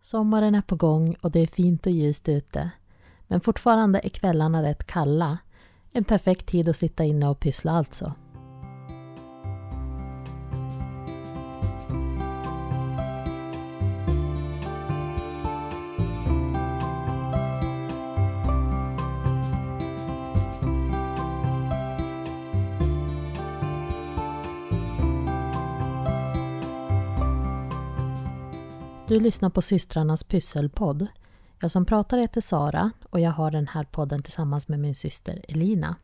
Sommaren är på gång och det är fint och ljust ute. Men fortfarande är kvällarna rätt kalla. En perfekt tid att sitta inne och pyssla alltså. Du lyssnar på systrarnas pysselpodd. Jag som pratar heter Sara och jag har den här podden tillsammans med min syster Elina.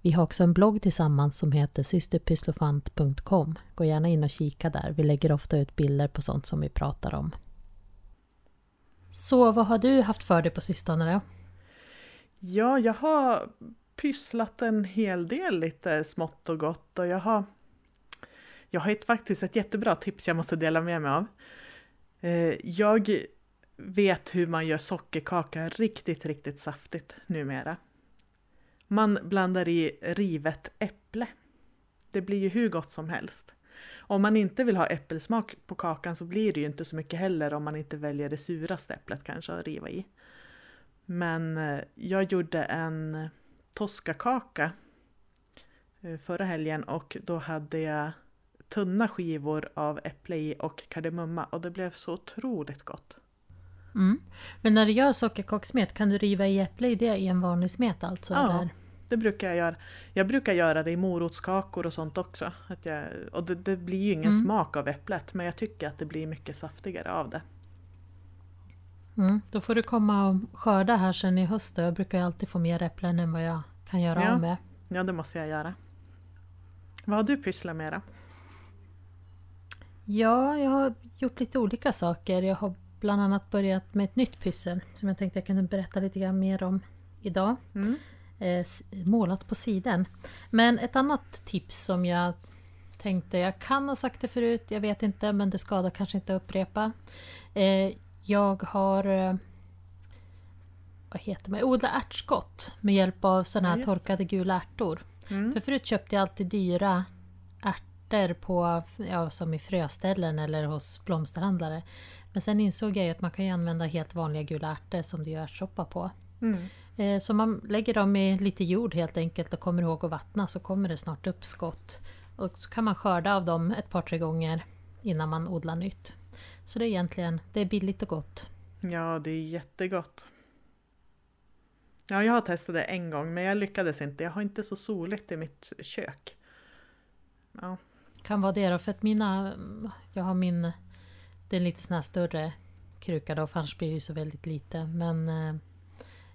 Vi har också en blogg tillsammans som heter systerpysslofant.com. Gå gärna in och kika där. Vi lägger ofta ut bilder på sånt som vi pratar om. Så vad har du haft för dig på sistone då? Ja, jag har pysslat en hel del lite smått och gott och jag har jag har ett, faktiskt ett jättebra tips jag måste dela med mig av. Eh, jag vet hur man gör sockerkaka riktigt, riktigt saftigt numera. Man blandar i rivet äpple. Det blir ju hur gott som helst. Om man inte vill ha äppelsmak på kakan så blir det ju inte så mycket heller om man inte väljer det suraste äpplet kanske att riva i. Men eh, jag gjorde en toskakaka eh, förra helgen och då hade jag tunna skivor av äpple i och kardemumma och det blev så otroligt gott. Mm. Men när du gör sockerkakssmet, kan du riva i äpple i det i en vanlig smet alltså? Ja, där? det brukar jag göra. Jag brukar göra det i morotskakor och sånt också. Att jag, och det, det blir ju ingen Mm. smak av äpplet men jag tycker att det blir mycket saftigare av det. Mm. Då får du komma och skörda här sen i höst. Jag brukar alltid få mer äpplen än vad jag kan göra Ja. av med. Ja, det måste jag göra. Vad har du pysslat med då? Ja, jag har gjort lite olika saker. Jag har bland annat börjat med ett nytt pyssel som jag tänkte jag kunde berätta lite grann mer om idag. Mm. Eh, målat på sidan. Men ett annat tips som jag tänkte, jag kan ha sagt det förut, jag vet inte, men det skadar kanske inte att upprepa. Eh, jag har eh, vad heter det, odlat ärtskott med hjälp av sådana Ja, här det. torkade gula ärtor. Mm. För förut köpte jag alltid dyra ärtor på, ja, som i fröställen eller hos blomsterhandlare. Men sen insåg jag att man kan ju använda helt vanliga gula ärtor som du gör ärtsoppa på. Mm. Eh, Så man lägger dem i lite jord helt enkelt och kommer ihåg att vattna så kommer det snart upp skott. Och så kan man skörda av dem ett par tre gånger innan man odlar nytt. Så det är egentligen det är billigt och gott. Ja, det är jättegott. Ja, jag har testat det en gång men jag lyckades inte. Jag har inte så soligt i mitt kök. Ja, Kan vara det då för att mina... Jag har min... Det är en lite sån här större kruka då för annars blir det ju så väldigt lite. Men eh,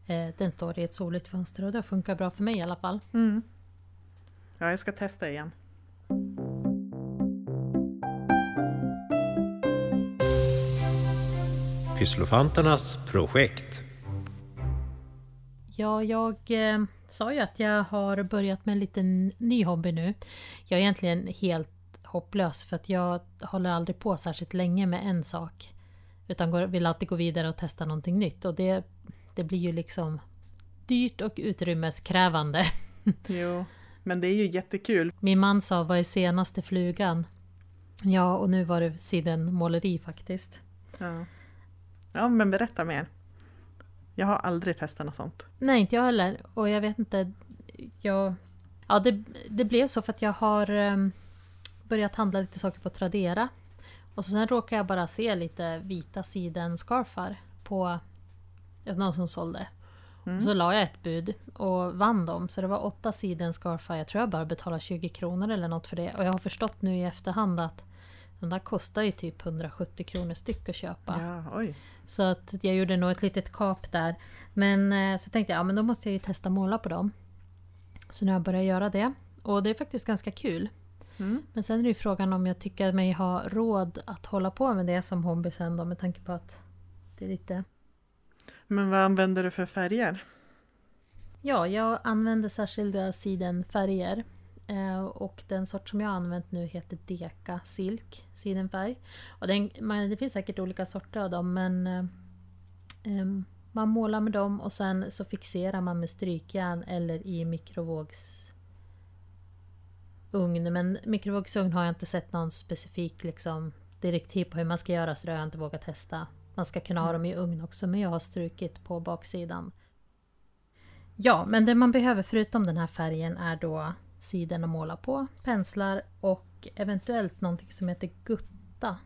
eh, den står i ett soligt fönster och det funkar bra för mig i alla fall. mm. ja jag ska testa igen. Pysslofanternas projekt. Ja, jag eh, sa ju att jag har börjat med en liten ny hobby nu. Jag är egentligen helt hopplös för att jag håller aldrig på särskilt länge med en sak. Utan går, vill alltid gå vidare och testa någonting nytt och det, det blir ju liksom dyrt och utrymmeskrävande. Jo, men det är ju jättekul. Min man sa vad är senaste flugan? Ja, och nu var det sidenmåleri faktiskt. Ja. ja, men berätta mer. Jag har aldrig testat något sånt. Nej, inte jag heller. Och jag vet inte. Jag, ja, det, det blev så för att jag har em, börjat handla lite saker på Tradera. Och så sen råkade jag bara se lite vita sidenscarfar på någon som sålde. Mm. Så la jag ett bud och vann dem. Så det var åtta sidenscarfar. Jag tror jag bara betalade 20 kronor eller något för det. Och jag har förstått nu i efterhand att de där kostar ju typ 170 kronor styck att köpa. Ja. Så att jag gjorde nog ett litet kap där. Men eh, så tänkte jag, ja men då måste jag ju testa måla på dem. Så nu har jag börjat göra det. Och det är faktiskt ganska kul. Mm. Men sen är det ju frågan om jag tycker mig ha råd att hålla på med det som hobby sen då med tanke på att det är lite... Men vad använder du för färger? Ja, jag använder särskilda sidenfärger. Eh, och den sort som jag har använt nu heter Deka Silk sidenfärg. Och den, man, det finns säkert olika sorter av dem men em, man målar med dem och sen så fixerar man med strykjärn eller i mikrovågs ugn. Men mikrovågsugn har jag inte sett någon specifik liksom, direktiv på hur man ska göra så det har jag inte vågat testa. man ska kunna ha dem i ugn också, men jag har strukit på baksidan. Ja, men det man behöver förutom den här färgen är då siden att måla på, penslar och eventuellt någonting som heter gutta.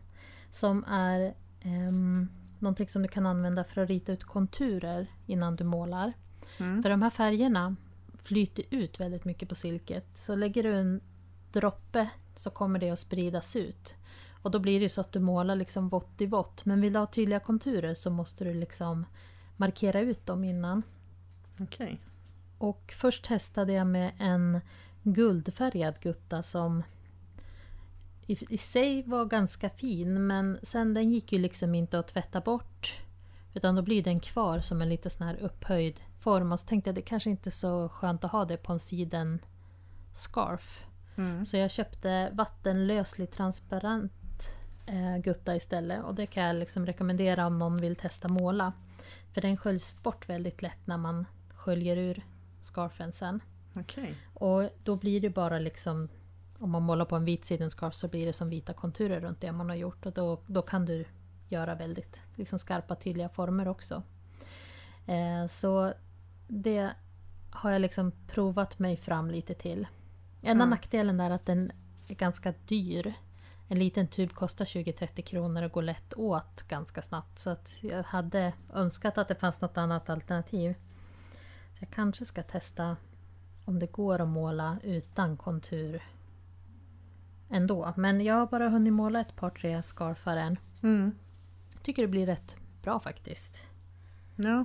Som är um, någonting som du kan använda för att rita ut konturer innan du målar. Mm. För de här färgerna flyter ut väldigt mycket på silket. Så lägger du en droppe så kommer det att spridas ut. Och då blir det så att du målar liksom vått i vått. Men vill du ha tydliga konturer så måste du liksom markera ut dem innan. Okej. Och först testade jag med en guldfärgad gutta som i, i sig var ganska fin men sen den gick ju liksom inte att tvätta bort. Utan då blir den kvar som en lite sån här upphöjd form och så tänkte jag det kanske inte är så skönt att ha det på en siden scarf. Mm. Så jag köpte vattenlöslig transparent eh, gutta istället och det kan jag liksom rekommendera om någon vill testa måla. För den sköljs bort väldigt lätt när man sköljer ur scarfen sen. Okej. Och då blir det bara liksom om man målar på en vit sidenscarf så blir det som vita konturer runt det man har gjort och då, då kan du göra väldigt liksom skarpa tydliga former också. Eh, så det har jag liksom provat mig fram lite till. Enda Mm. nackdelen är att den är ganska dyr. En liten tub kostar 20-30 kronor och går lätt åt ganska snabbt. Så att jag hade önskat att det fanns något annat alternativ. Så jag kanske ska testa om det går att måla utan kontur ändå. Men jag har bara hunnit måla ett par tre scarfar än. Mm. Tycker det blir rätt bra faktiskt. Ja,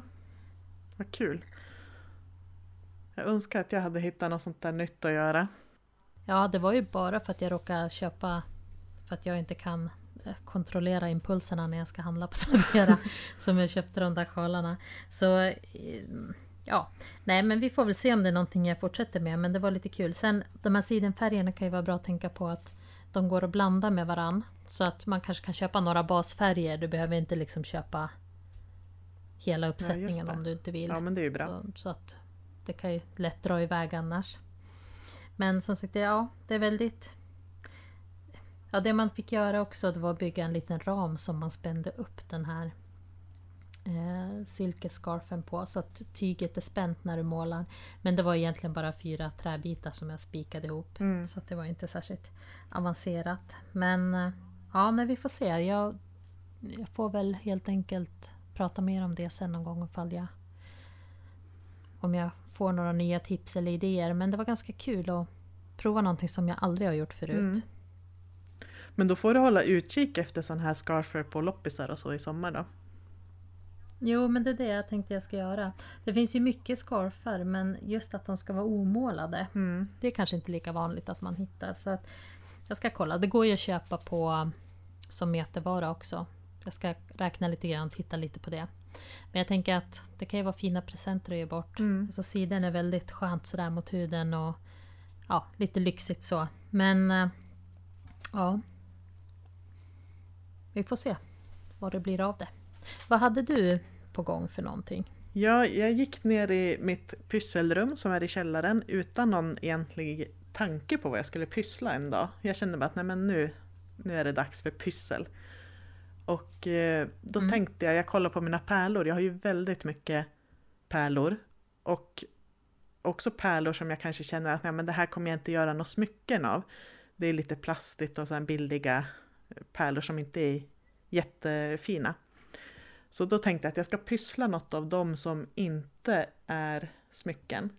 vad kul. Jag önskar att jag hade hittat något sånt där nytt att göra. Ja, det var ju bara för att jag råkade köpa för att jag inte kan eh, kontrollera impulserna när jag ska handla på Tradera som jag köpte de där sjalarna. Så eh, ja, nej men vi får väl se om det är någonting jag fortsätter med men det var lite kul. Sen de här sidenfärgerna kan ju vara bra att tänka på att de går att blanda med varann. Så att man kanske kan köpa några basfärger. Du behöver inte liksom köpa hela uppsättningen det. om du inte vill. Ja, men det är ju bra. Så, så att det kan ju lätt dra iväg annars. Men som sagt, ja, det är väldigt... Ja, det man fick göra också det var att bygga en liten ram som man spände upp den här eh, silkescarfen på så att tyget är spänt när du målar. Men det var egentligen bara fyra träbitar som jag spikade ihop. Mm. Så det var inte särskilt avancerat. Men eh, ja, men vi får se. Jag, jag får väl helt enkelt prata mer om det sen någon gång ifall jag om jag får några nya tips eller idéer. Men det var ganska kul att prova någonting som jag aldrig har gjort förut. Mm. Men då får du hålla utkik efter sån här scarfer på loppisar och så i sommar då. Jo, men det är det jag tänkte jag ska göra. Det finns ju mycket scarfar men just att de ska vara omålade. Mm. Det är kanske inte lika vanligt att man hittar. Så att jag ska kolla. Det går ju att köpa på som metervara också. Jag ska räkna lite grann och titta lite på det. Men jag tänker att det kan ju vara fina presenter att ge bort. Mm. Så sidan är väldigt skönt sådär mot huden och ja, lite lyxigt så. Men eh, ja. Vi får se vad det blir av det. Vad hade du på gång för någonting? Ja, jag gick ner i mitt pysselrum som är i källaren utan någon egentlig tanke på vad jag skulle pyssla en dag. Jag kände bara att nej men nu, nu är det dags för pyssel. Och eh, då Mm. tänkte jag, jag kollar på mina pärlor, jag har ju väldigt mycket pärlor. Och också pärlor som jag kanske känner att nej, men det här kommer jag inte göra något smycken av. Det är lite plastigt och så billiga pärlor som inte är jättefina. Så då tänkte jag att jag ska pyssla något av dem som inte är smycken.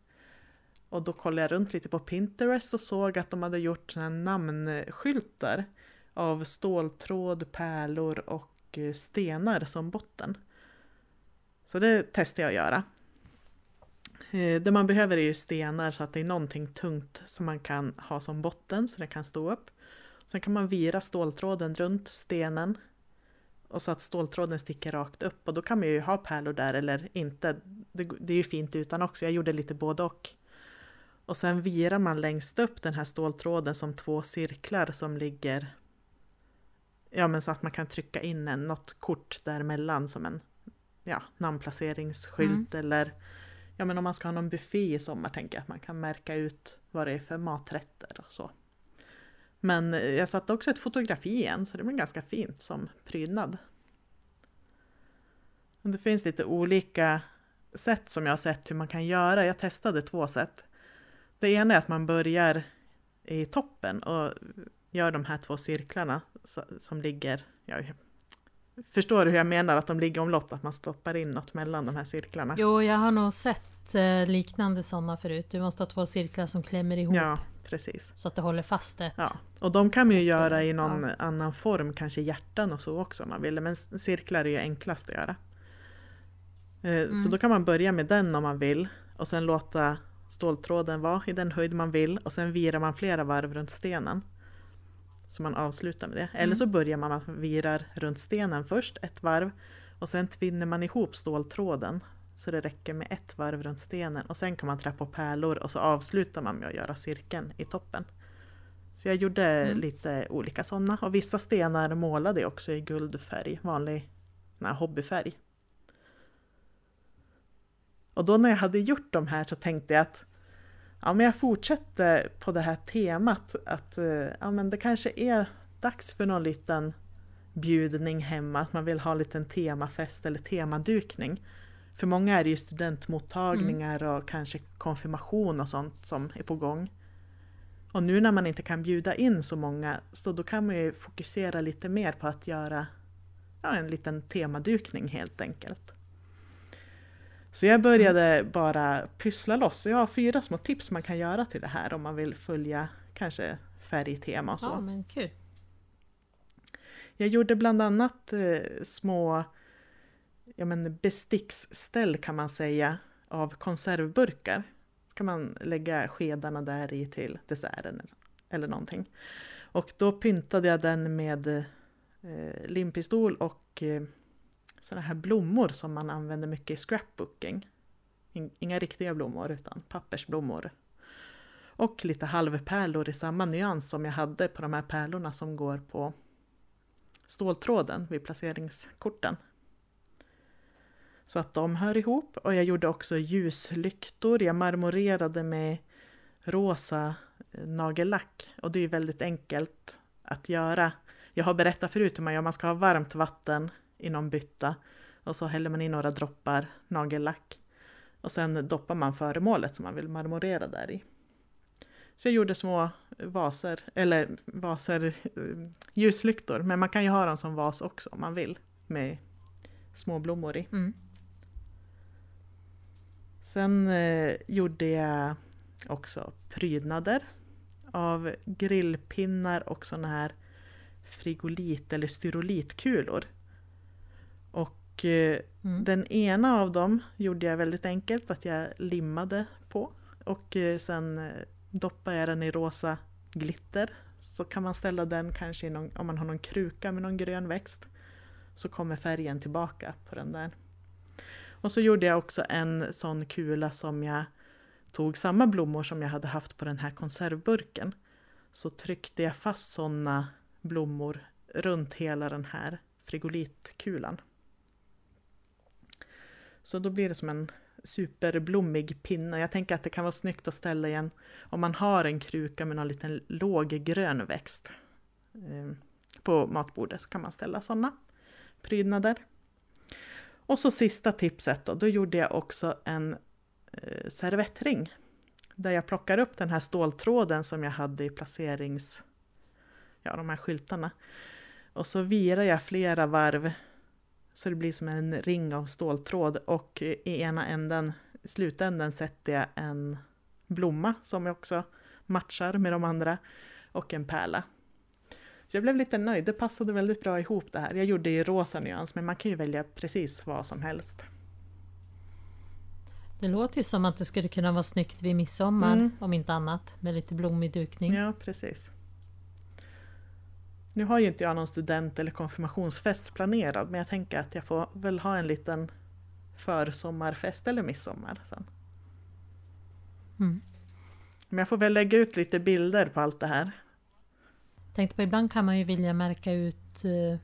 Och då kollade jag runt lite på Pinterest och såg att de hade gjort såna namnskyltar av ståltråd, pärlor och eh, stenar som botten. Så det testade jag att göra. Eh, det man behöver är ju stenar så att det är någonting tungt som man kan ha som botten så det kan stå upp. Sen kan man vira ståltråden runt stenen och så att ståltråden sticker rakt upp och då kan man ju ha pärlor där eller inte. Det, det är ju fint utan också, jag gjorde lite både och. Och sen virar man längst upp den här ståltråden som två cirklar som ligger Ja men så att man kan trycka in en, något kort däremellan som en ja, namnplaceringsskylt eller Ja men om man ska ha någon buffé i sommar tänker jag att man kan märka ut vad det är för maträtter och så. Men eh, jag satte också ett fotografi igen så det blir ganska fint som prydnad. Det finns lite olika sätt som jag har sett hur man kan göra. Jag testade två sätt. Det ena är att man börjar i toppen och gör de här två cirklarna som ligger... Jag förstår du hur jag menar att de ligger omlott? Att man stoppar in något mellan de här cirklarna? Jo, jag har nog sett eh, liknande sådana förut. Du måste ha två cirklar som klämmer ihop. Ja, precis. Så att det håller fast ett. Ja, och de kan man ju göra i någon ja. annan form, kanske hjärtan och så också om man vill. Men cirklar är ju enklast att göra. Eh, mm. Så då kan man börja med den om man vill och sen låta ståltråden vara i den höjd man vill och sen virar man flera varv runt stenen. Så man avslutar med det. Mm. Eller så börjar man med att virar runt stenen först, ett varv, och sen tvinner man ihop ståltråden så det räcker med ett varv runt stenen och sen kan man trä på pärlor och så avslutar man med att göra cirkeln i toppen. Så jag gjorde mm. lite olika sådana och vissa stenar målade jag också i guldfärg, vanlig nej, hobbyfärg. Och då när jag hade gjort de här så tänkte jag att ja, men jag fortsätter på det här temat att eh, ja, men det kanske är dags för någon liten bjudning hemma, att man vill ha en liten temafest eller temadukning. För många är det ju studentmottagningar mm. och kanske konfirmation och sånt som är på gång. Och nu när man inte kan bjuda in så många så då kan man ju fokusera lite mer på att göra ja, en liten temadukning helt enkelt. Så jag började mm. bara pyssla loss. Jag har fyra små tips man kan göra till det här om man vill följa kanske färgtema och så. Ja, men kul. Jag gjorde bland annat eh, små ja, men besticksställ kan man säga av konservburkar. Så kan man lägga skedarna där i till desserten eller någonting. Och då pyntade jag den med eh, limpistol och eh, sådana här blommor som man använder mycket i scrapbooking. Inga riktiga blommor utan pappersblommor. Och lite halvpärlor i samma nyans som jag hade på de här pärlorna som går på ståltråden vid placeringskorten. Så att de hör ihop. Och jag gjorde också ljuslyktor. Jag marmorerade med rosa eh, nagellack. Och det är väldigt enkelt att göra. Jag har berättat förut hur man gör. Man ska ha varmt vatten i någon bytta och så häller man i några droppar nagellack. Och sen doppar man föremålet som man vill marmorera där i. Så jag gjorde små vaser, eller vaser, ljuslyktor, men man kan ju ha dem som vas också om man vill, med små blommor i. Mm. Sen eh, gjorde jag också prydnader av grillpinnar och såna här frigolit eller styrolitkulor och eh, mm. den ena av dem gjorde jag väldigt enkelt, att jag limmade på. Och eh, sen eh, doppade jag den i rosa glitter. Så kan man ställa den kanske någon, om man har någon kruka med någon grön växt. Så kommer färgen tillbaka på den där. Och så gjorde jag också en sån kula som jag tog samma blommor som jag hade haft på den här konservburken. Så tryckte jag fast såna blommor runt hela den här frigolitkulan. Så då blir det som en superblommig pinne. Jag tänker att det kan vara snyggt att ställa igen om man har en kruka med någon liten låg grön växt eh, på matbordet så kan man ställa sådana prydnader. Och så sista tipset då, då gjorde jag också en eh, servettring där jag plockar upp den här ståltråden som jag hade i placerings... Ja, de här skyltarna. Och så virar jag flera varv så det blir som en ring av ståltråd och i ena änden, slutänden sätter jag en blomma som jag också matchar med de andra och en pärla. Så jag blev lite nöjd, det passade väldigt bra ihop det här. Jag gjorde i rosa nyans men man kan ju välja precis vad som helst. Det låter ju som att det skulle kunna vara snyggt vid midsommar mm. om inte annat med lite blommig dukning. Ja precis. Nu har ju inte jag någon student eller konfirmationsfest planerad men jag tänker att jag får väl ha en liten försommarfest eller midsommar sen. Mm. Men jag får väl lägga ut lite bilder på allt det här. Tänkte på ibland kan man ju vilja märka ut uh,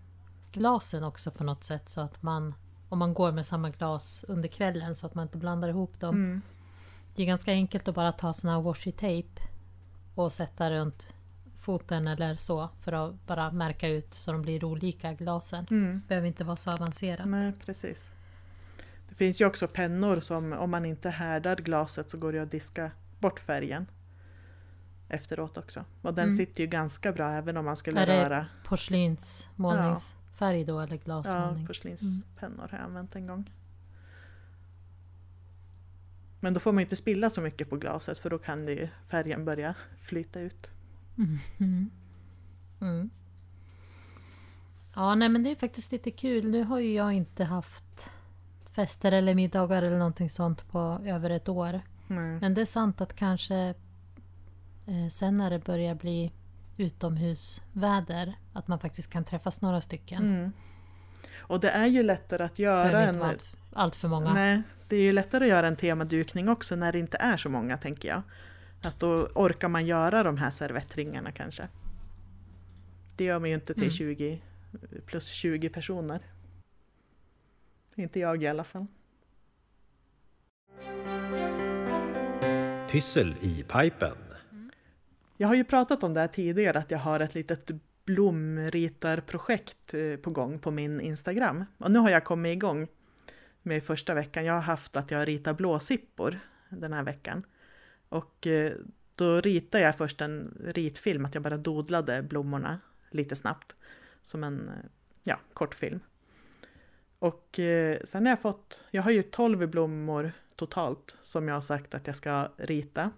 glasen också på något sätt så att man om man går med samma glas under kvällen så att man inte blandar ihop dem. Mm. Det är ganska enkelt att bara ta sån här washi tape och sätta runt foten eller så för att bara märka ut så de blir olika glasen. Mm. Behöver inte vara så avancerat. Nej, precis. finns ju också pennor som om man inte härdar glaset så går det att diska bort färgen efteråt också. Och den Mm. sitter ju ganska bra även om man skulle Är det röra Porslinsmålningsfärg då eller ja, glasmålning? porslinspennor har jag använt en gång. Men då får man inte spilla så mycket på glaset för då kan det ju färgen börja flyta ut. Mm. Mm. Ja, nej men det är faktiskt lite kul. Nu har ju jag inte haft fester eller middagar eller någonting sånt på över ett år. Nej. Men det är sant att kanske eh, sen när det börjar bli utomhusväder att man faktiskt kan träffas några stycken. Mm. Och det är ju lättare att göra vara allt, allt för många. Nej, det är ju lättare att göra en temadukning också när det inte är så många tänker jag. Att då orkar man göra de här servettringarna kanske. Det gör man ju inte till Mm. 20 plus 20 personer. Inte jag i alla fall. Pyssel i pipen. Jag har ju pratat om det här tidigare att jag har ett litet blomritarprojekt eh, på gång på min Instagram. Och nu har jag kommit igång med första veckan. Jag har haft att jag ritar blåsippor den här veckan. Och eh, då ritade jag först en ritfilm, att jag bara dodlade blommorna lite snabbt. Som en eh, ja, kortfilm. Och eh, sen har jag fått, jag har ju 12 blommor totalt som jag har sagt att jag ska rita.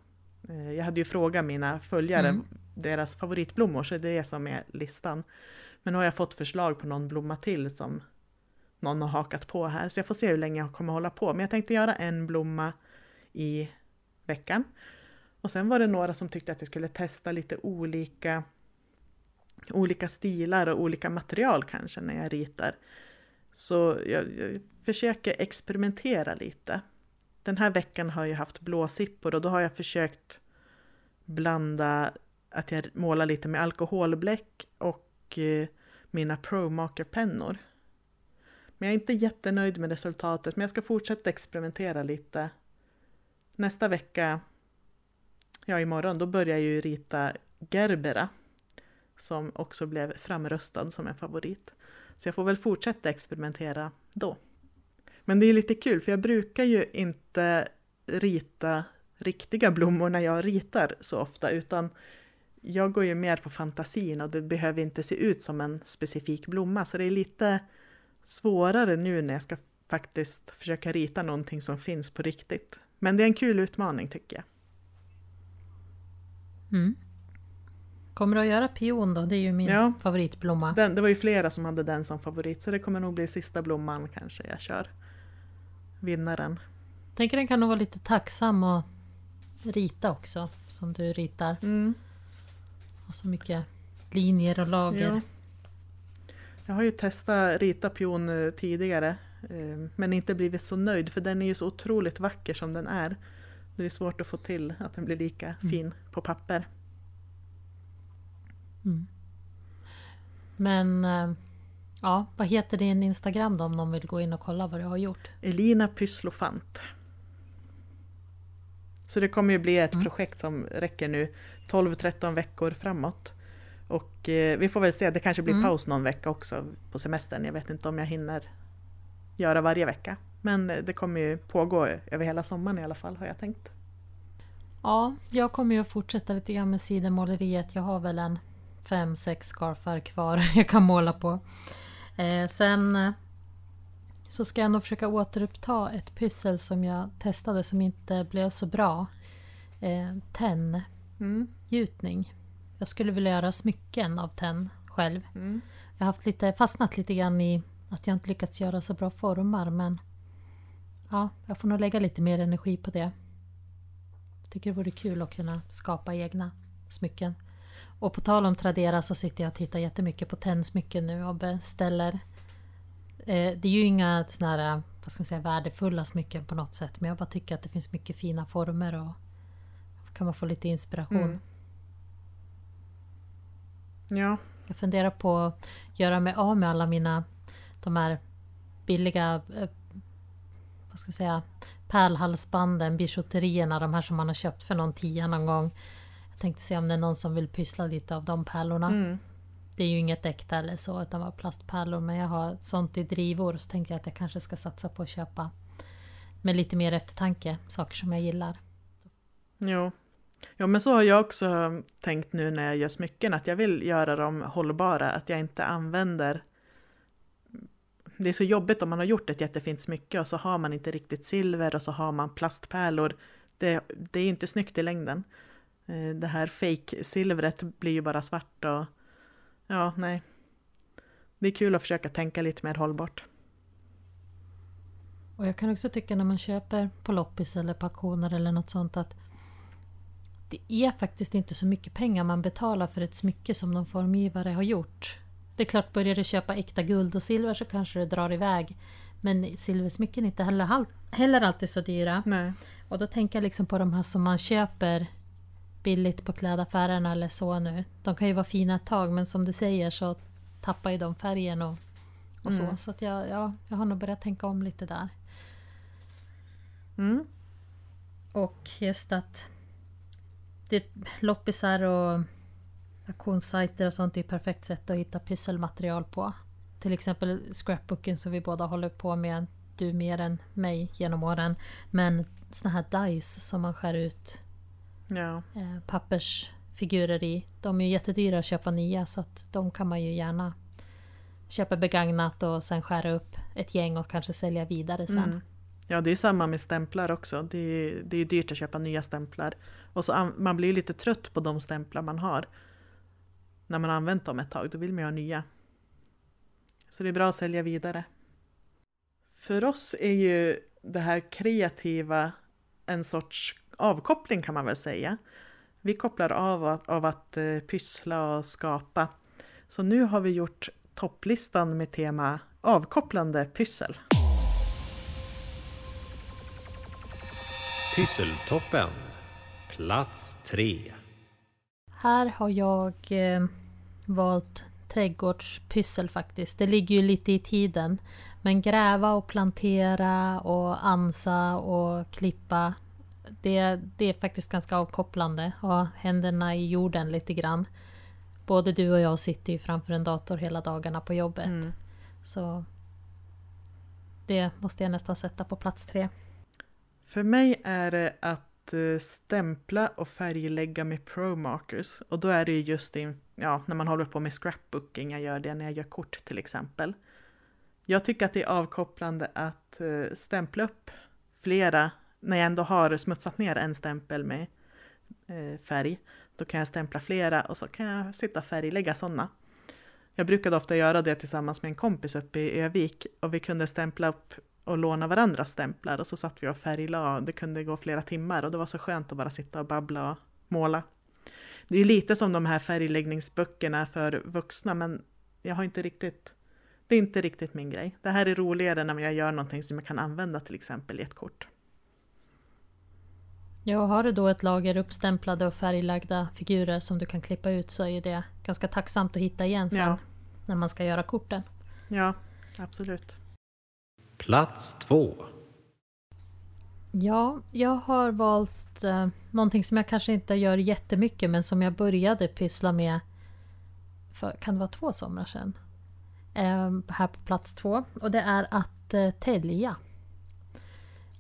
Jag hade ju frågat mina följare Mm. deras favoritblommor, så det är det som är listan. Men nu har jag fått förslag på någon blomma till som någon har hakat på här, så jag får se hur länge jag kommer hålla på. Men jag tänkte göra en blomma i veckan. Och sen var det några som tyckte att jag skulle testa lite olika, olika stilar och olika material kanske när jag ritar. Så jag, jag försöker experimentera lite. Den här veckan har jag haft blåsippor och då har jag försökt blanda att jag målar lite med alkoholbläck och eh, mina ProMaker-pennor. Men jag är inte jättenöjd med resultatet, men jag ska fortsätta experimentera lite. Nästa vecka, ja imorgon, då börjar jag ju rita Gerbera som också blev framröstad som en favorit. Så jag får väl fortsätta experimentera då. Men det är lite kul för jag brukar ju inte rita riktiga blommor när jag ritar så ofta utan jag går ju mer på fantasin och det behöver inte se ut som en specifik blomma så det är lite svårare nu när jag ska faktiskt försöka rita någonting som finns på riktigt. Men det är en kul utmaning tycker jag. Mm. Kommer du att göra pion då? Det är ju min Ja. favoritblomma. Den, det var ju flera som hade den som favorit så det kommer nog bli sista blomman kanske jag kör. Vinnaren. Tänker den kan nog vara lite tacksam att rita också. Som du ritar. Mm. Och så mycket linjer och lager. Ja. Jag har ju testat rita pion eh, tidigare men inte blivit så nöjd för den är ju så otroligt vacker som den är. Det är svårt att få till att den blir lika fin på papper. Mm. Men eh, ja, vad heter din Instagram då om någon vill gå in och kolla vad du har gjort? Elina Pysslofant. Så det kommer ju bli ett Mm. projekt som räcker nu 12-13 veckor framåt. Och eh, vi får väl se, det kanske blir Mm. paus någon vecka också på semestern. Jag vet inte om jag hinner göra varje vecka. Men det kommer ju pågå över hela sommaren i alla fall har jag tänkt. Ja, jag kommer ju att fortsätta lite grann med sidenmåleriet. Jag har väl en fem, sex scarfar kvar jag kan måla på. Eh, sen eh, så ska jag nog försöka återuppta ett pyssel som jag testade som inte blev så bra. Eh, tenn, Mm. gjutning. Jag skulle vilja göra smycken av tenn själv. Mm. Jag har haft lite, fastnat lite grann i att jag inte lyckats göra så bra formar men ja, jag får nog lägga lite mer energi på det. Jag tycker det vore kul att kunna skapa egna smycken. Och på tal om Tradera så sitter jag och tittar jättemycket på tändsmycken nu och beställer. Eh, det är ju inga såna här, vad ska man säga, värdefulla smycken på något sätt men jag bara tycker att det finns mycket fina former och kan man få lite inspiration. Mm. Ja, Jag funderar på att göra mig av med alla mina de här billiga eh, vad ska vi säga, pärlhalsbanden, bijouterierna, de här som man har köpt för någon tia någon gång. Jag tänkte se om det är någon som vill pyssla lite av de pärlorna. mm. det är ju inget äkta eller så utan bara plastpärlor men jag har sånt i drivor så tänkte jag att jag kanske ska satsa på att köpa med lite mer eftertanke saker som jag gillar. Jo. jo, men så har jag också tänkt nu när jag gör smycken att jag vill göra dem hållbara, att jag inte använder det är så jobbigt om man har gjort ett jättefint smycke och så har man inte riktigt silver och så har man plastpärlor. Det, det är inte snyggt i längden. Eh, det här fake-silvret blir ju bara svart och ja, nej. Det är kul att försöka tänka lite mer hållbart. Och jag kan också tycka när man köper på loppis eller på auktioner eller något sånt att det är faktiskt inte så mycket pengar man betalar för ett smycke som någon formgivare har gjort. Det är klart, börjar du köpa äkta guld och silver så kanske det drar iväg. Men silversmycken är inte heller, heller alltid så dyra. Nej. Och då tänker jag liksom på de här som man köper billigt på klädaffärerna eller så nu. De kan ju vara fina ett tag men som du säger så tappar ju de färgen och, och så. Mm. Så att jag, ja, jag har nog börjat tänka om lite där. Mm. Och just att det, loppisar och auktionssajter och sånt är ett perfekt sätt att hitta pysselmaterial på. Till exempel scrapbooken som vi båda håller på med, du mer än mig genom åren. Men såna här dice som man skär ut Ja. eh, pappersfigurer i. De är ju jättedyra att köpa nya så att de kan man ju gärna köpa begagnat och sen skära upp ett gäng och kanske sälja vidare sen. Mm. Ja, det är samma med stämplar också. Det är, det är dyrt att köpa nya stämplar. Och så an- man blir lite trött på de stämplar man har. När man har använt dem ett tag, då vill man ju ha nya. Så det är bra att sälja vidare. För oss är ju det här kreativa en sorts avkoppling kan man väl säga. Vi kopplar av av att eh, pyssla och skapa. Så nu har vi gjort topplistan med tema avkopplande pyssel. Pysseltoppen. Plats tre. Här har jag eh, valt trädgårdspyssel faktiskt. Det ligger ju lite i tiden. Men gräva och plantera och ansa och klippa. Det, det är faktiskt ganska avkopplande. Ha händerna i jorden lite grann. Både du och jag sitter ju framför en dator hela dagarna på jobbet. Mm. Så det måste jag nästan sätta på plats tre. För mig är det att Eh, stämpla och färglägga med ProMarkers. Och då är det ju just in, ja, när man håller på med scrapbooking, jag gör det när jag gör kort till exempel. Jag tycker att det är avkopplande att eh, stämpla upp flera, när jag ändå har smutsat ner en stämpel med eh, färg. Då kan jag stämpla flera och så kan jag sitta och färglägga sådana. Jag brukade ofta göra det tillsammans med en kompis uppe i Övik och vi kunde stämpla upp och låna varandras stämplar och så satt vi och färglade. Det kunde gå flera timmar och det var så skönt att bara sitta och babbla och måla. Det är lite som de här färgläggningsböckerna för vuxna men jag har inte riktigt det är inte riktigt min grej. Det här är roligare när jag gör någonting som jag kan använda till exempel i ett kort. Ja, har du då ett lager uppstämplade och färglagda figurer som du kan klippa ut så är ju det ganska tacksamt att hitta igen sen Ja. när man ska göra korten. Ja, absolut. Plats två. Ja, jag har valt eh, någonting som jag kanske inte gör jättemycket men som jag började pyssla med för, kan det vara två somrar sedan? Eh, här på plats två. Och det är att eh, tälja.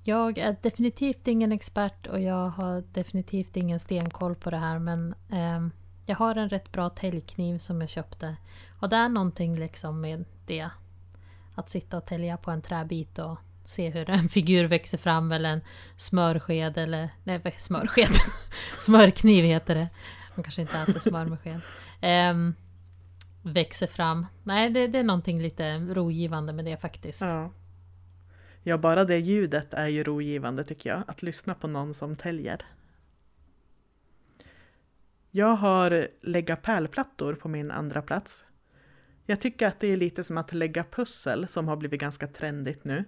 Jag är definitivt ingen expert och jag har definitivt ingen stenkoll på det här men eh, jag har en rätt bra täljkniv som jag köpte. Och det är någonting liksom med det. Att sitta och tälja på en träbit och se hur en figur växer fram eller en smörsked eller... Nej, smörsked! Smörkniv heter det. Man kanske inte äter smör med sked. Um, växer fram. Nej, det, det är någonting lite rogivande med det faktiskt. Ja. ja, bara det ljudet är ju rogivande tycker jag, att lyssna på någon som täljer. Jag har lägga pärlplattor på min andra plats. Jag tycker att det är lite som att lägga pussel som har blivit ganska trendigt nu.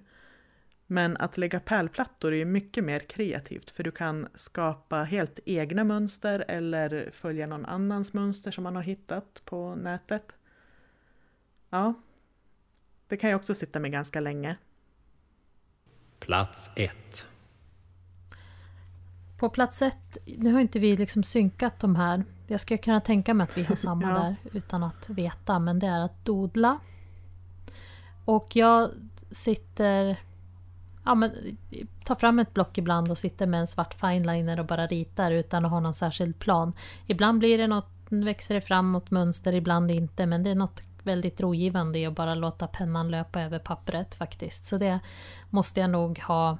Men att lägga pärlplattor är mycket mer kreativt för du kan skapa helt egna mönster eller följa någon annans mönster som man har hittat på nätet. Ja, det kan jag också sitta med ganska länge. Plats ett. På plats ett, nu har inte vi liksom synkat de här. Jag skulle kunna tänka mig att vi har samma Ja. där utan att veta, men det är att dodla. Och jag sitter... Ja, men, tar fram ett block ibland och sitter med en svart fineliner och bara ritar utan att ha någon särskild plan. Ibland blir det något, växer det fram något mönster, ibland inte, men det är något väldigt rogivande i att bara låta pennan löpa över pappret faktiskt. Så det måste jag nog ha...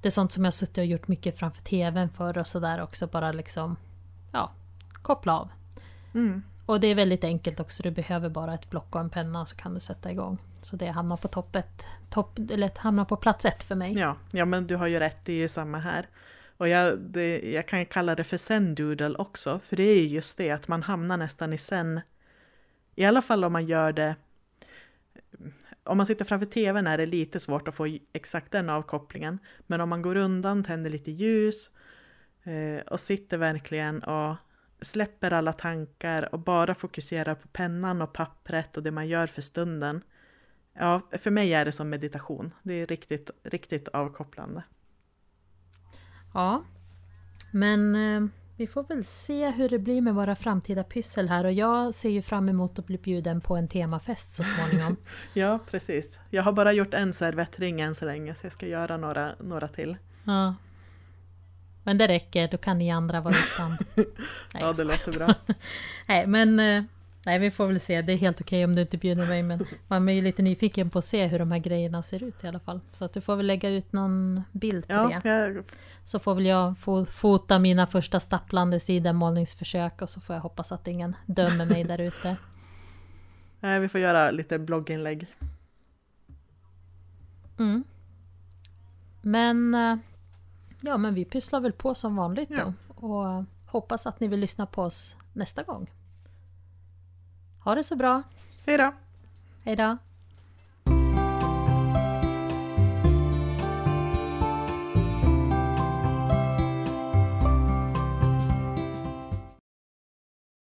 Det är sånt som jag suttit och gjort mycket framför TVn för och sådär också, bara liksom... Ja, koppla av. Mm. Och det är väldigt enkelt också, du behöver bara ett block och en penna så kan du sätta igång. Så det hamnar på toppet, topp, eller hamnar på plats ett för mig. Ja, ja, men du har ju rätt, det är ju samma här. Och jag, det, jag kan kalla det för zen-doodle också, för det är just det att man hamnar nästan i zen. I alla fall om man gör det... Om man sitter framför tvn är det lite svårt att få exakt den avkopplingen. Men om man går undan, tänder lite ljus eh, och sitter verkligen och släpper alla tankar och bara fokuserar på pennan och pappret och det man gör för stunden. Ja, för mig är det som meditation. Det är riktigt, riktigt avkopplande. Ja. Men eh, vi får väl se hur det blir med våra framtida pyssel här och jag ser ju fram emot att bli bjuden på en temafest så småningom. Ja, precis. Jag har bara gjort en servettring än så länge, så jag ska göra några, några till. ja. Men det räcker, då kan ni andra vara utan. Nej, ja, det låter bra. Nej, men eh, nej, vi får väl se. Det är helt okej om du inte bjuder mig, men man är ju lite nyfiken på att se hur de här grejerna ser ut i alla fall. Så att du får väl lägga ut någon bild på Ja, det. jag, Så får väl jag få fota mina första stapplande sidenmålningsförsök och så får jag hoppas att ingen dömer mig där ute. nej, vi får göra lite blogginlägg. Mm. Men eh, ja, men vi pysslar väl på som vanligt då. Ja. Och hoppas att ni vill lyssna på oss nästa gång. Ha det så bra. Hej då! Hej då!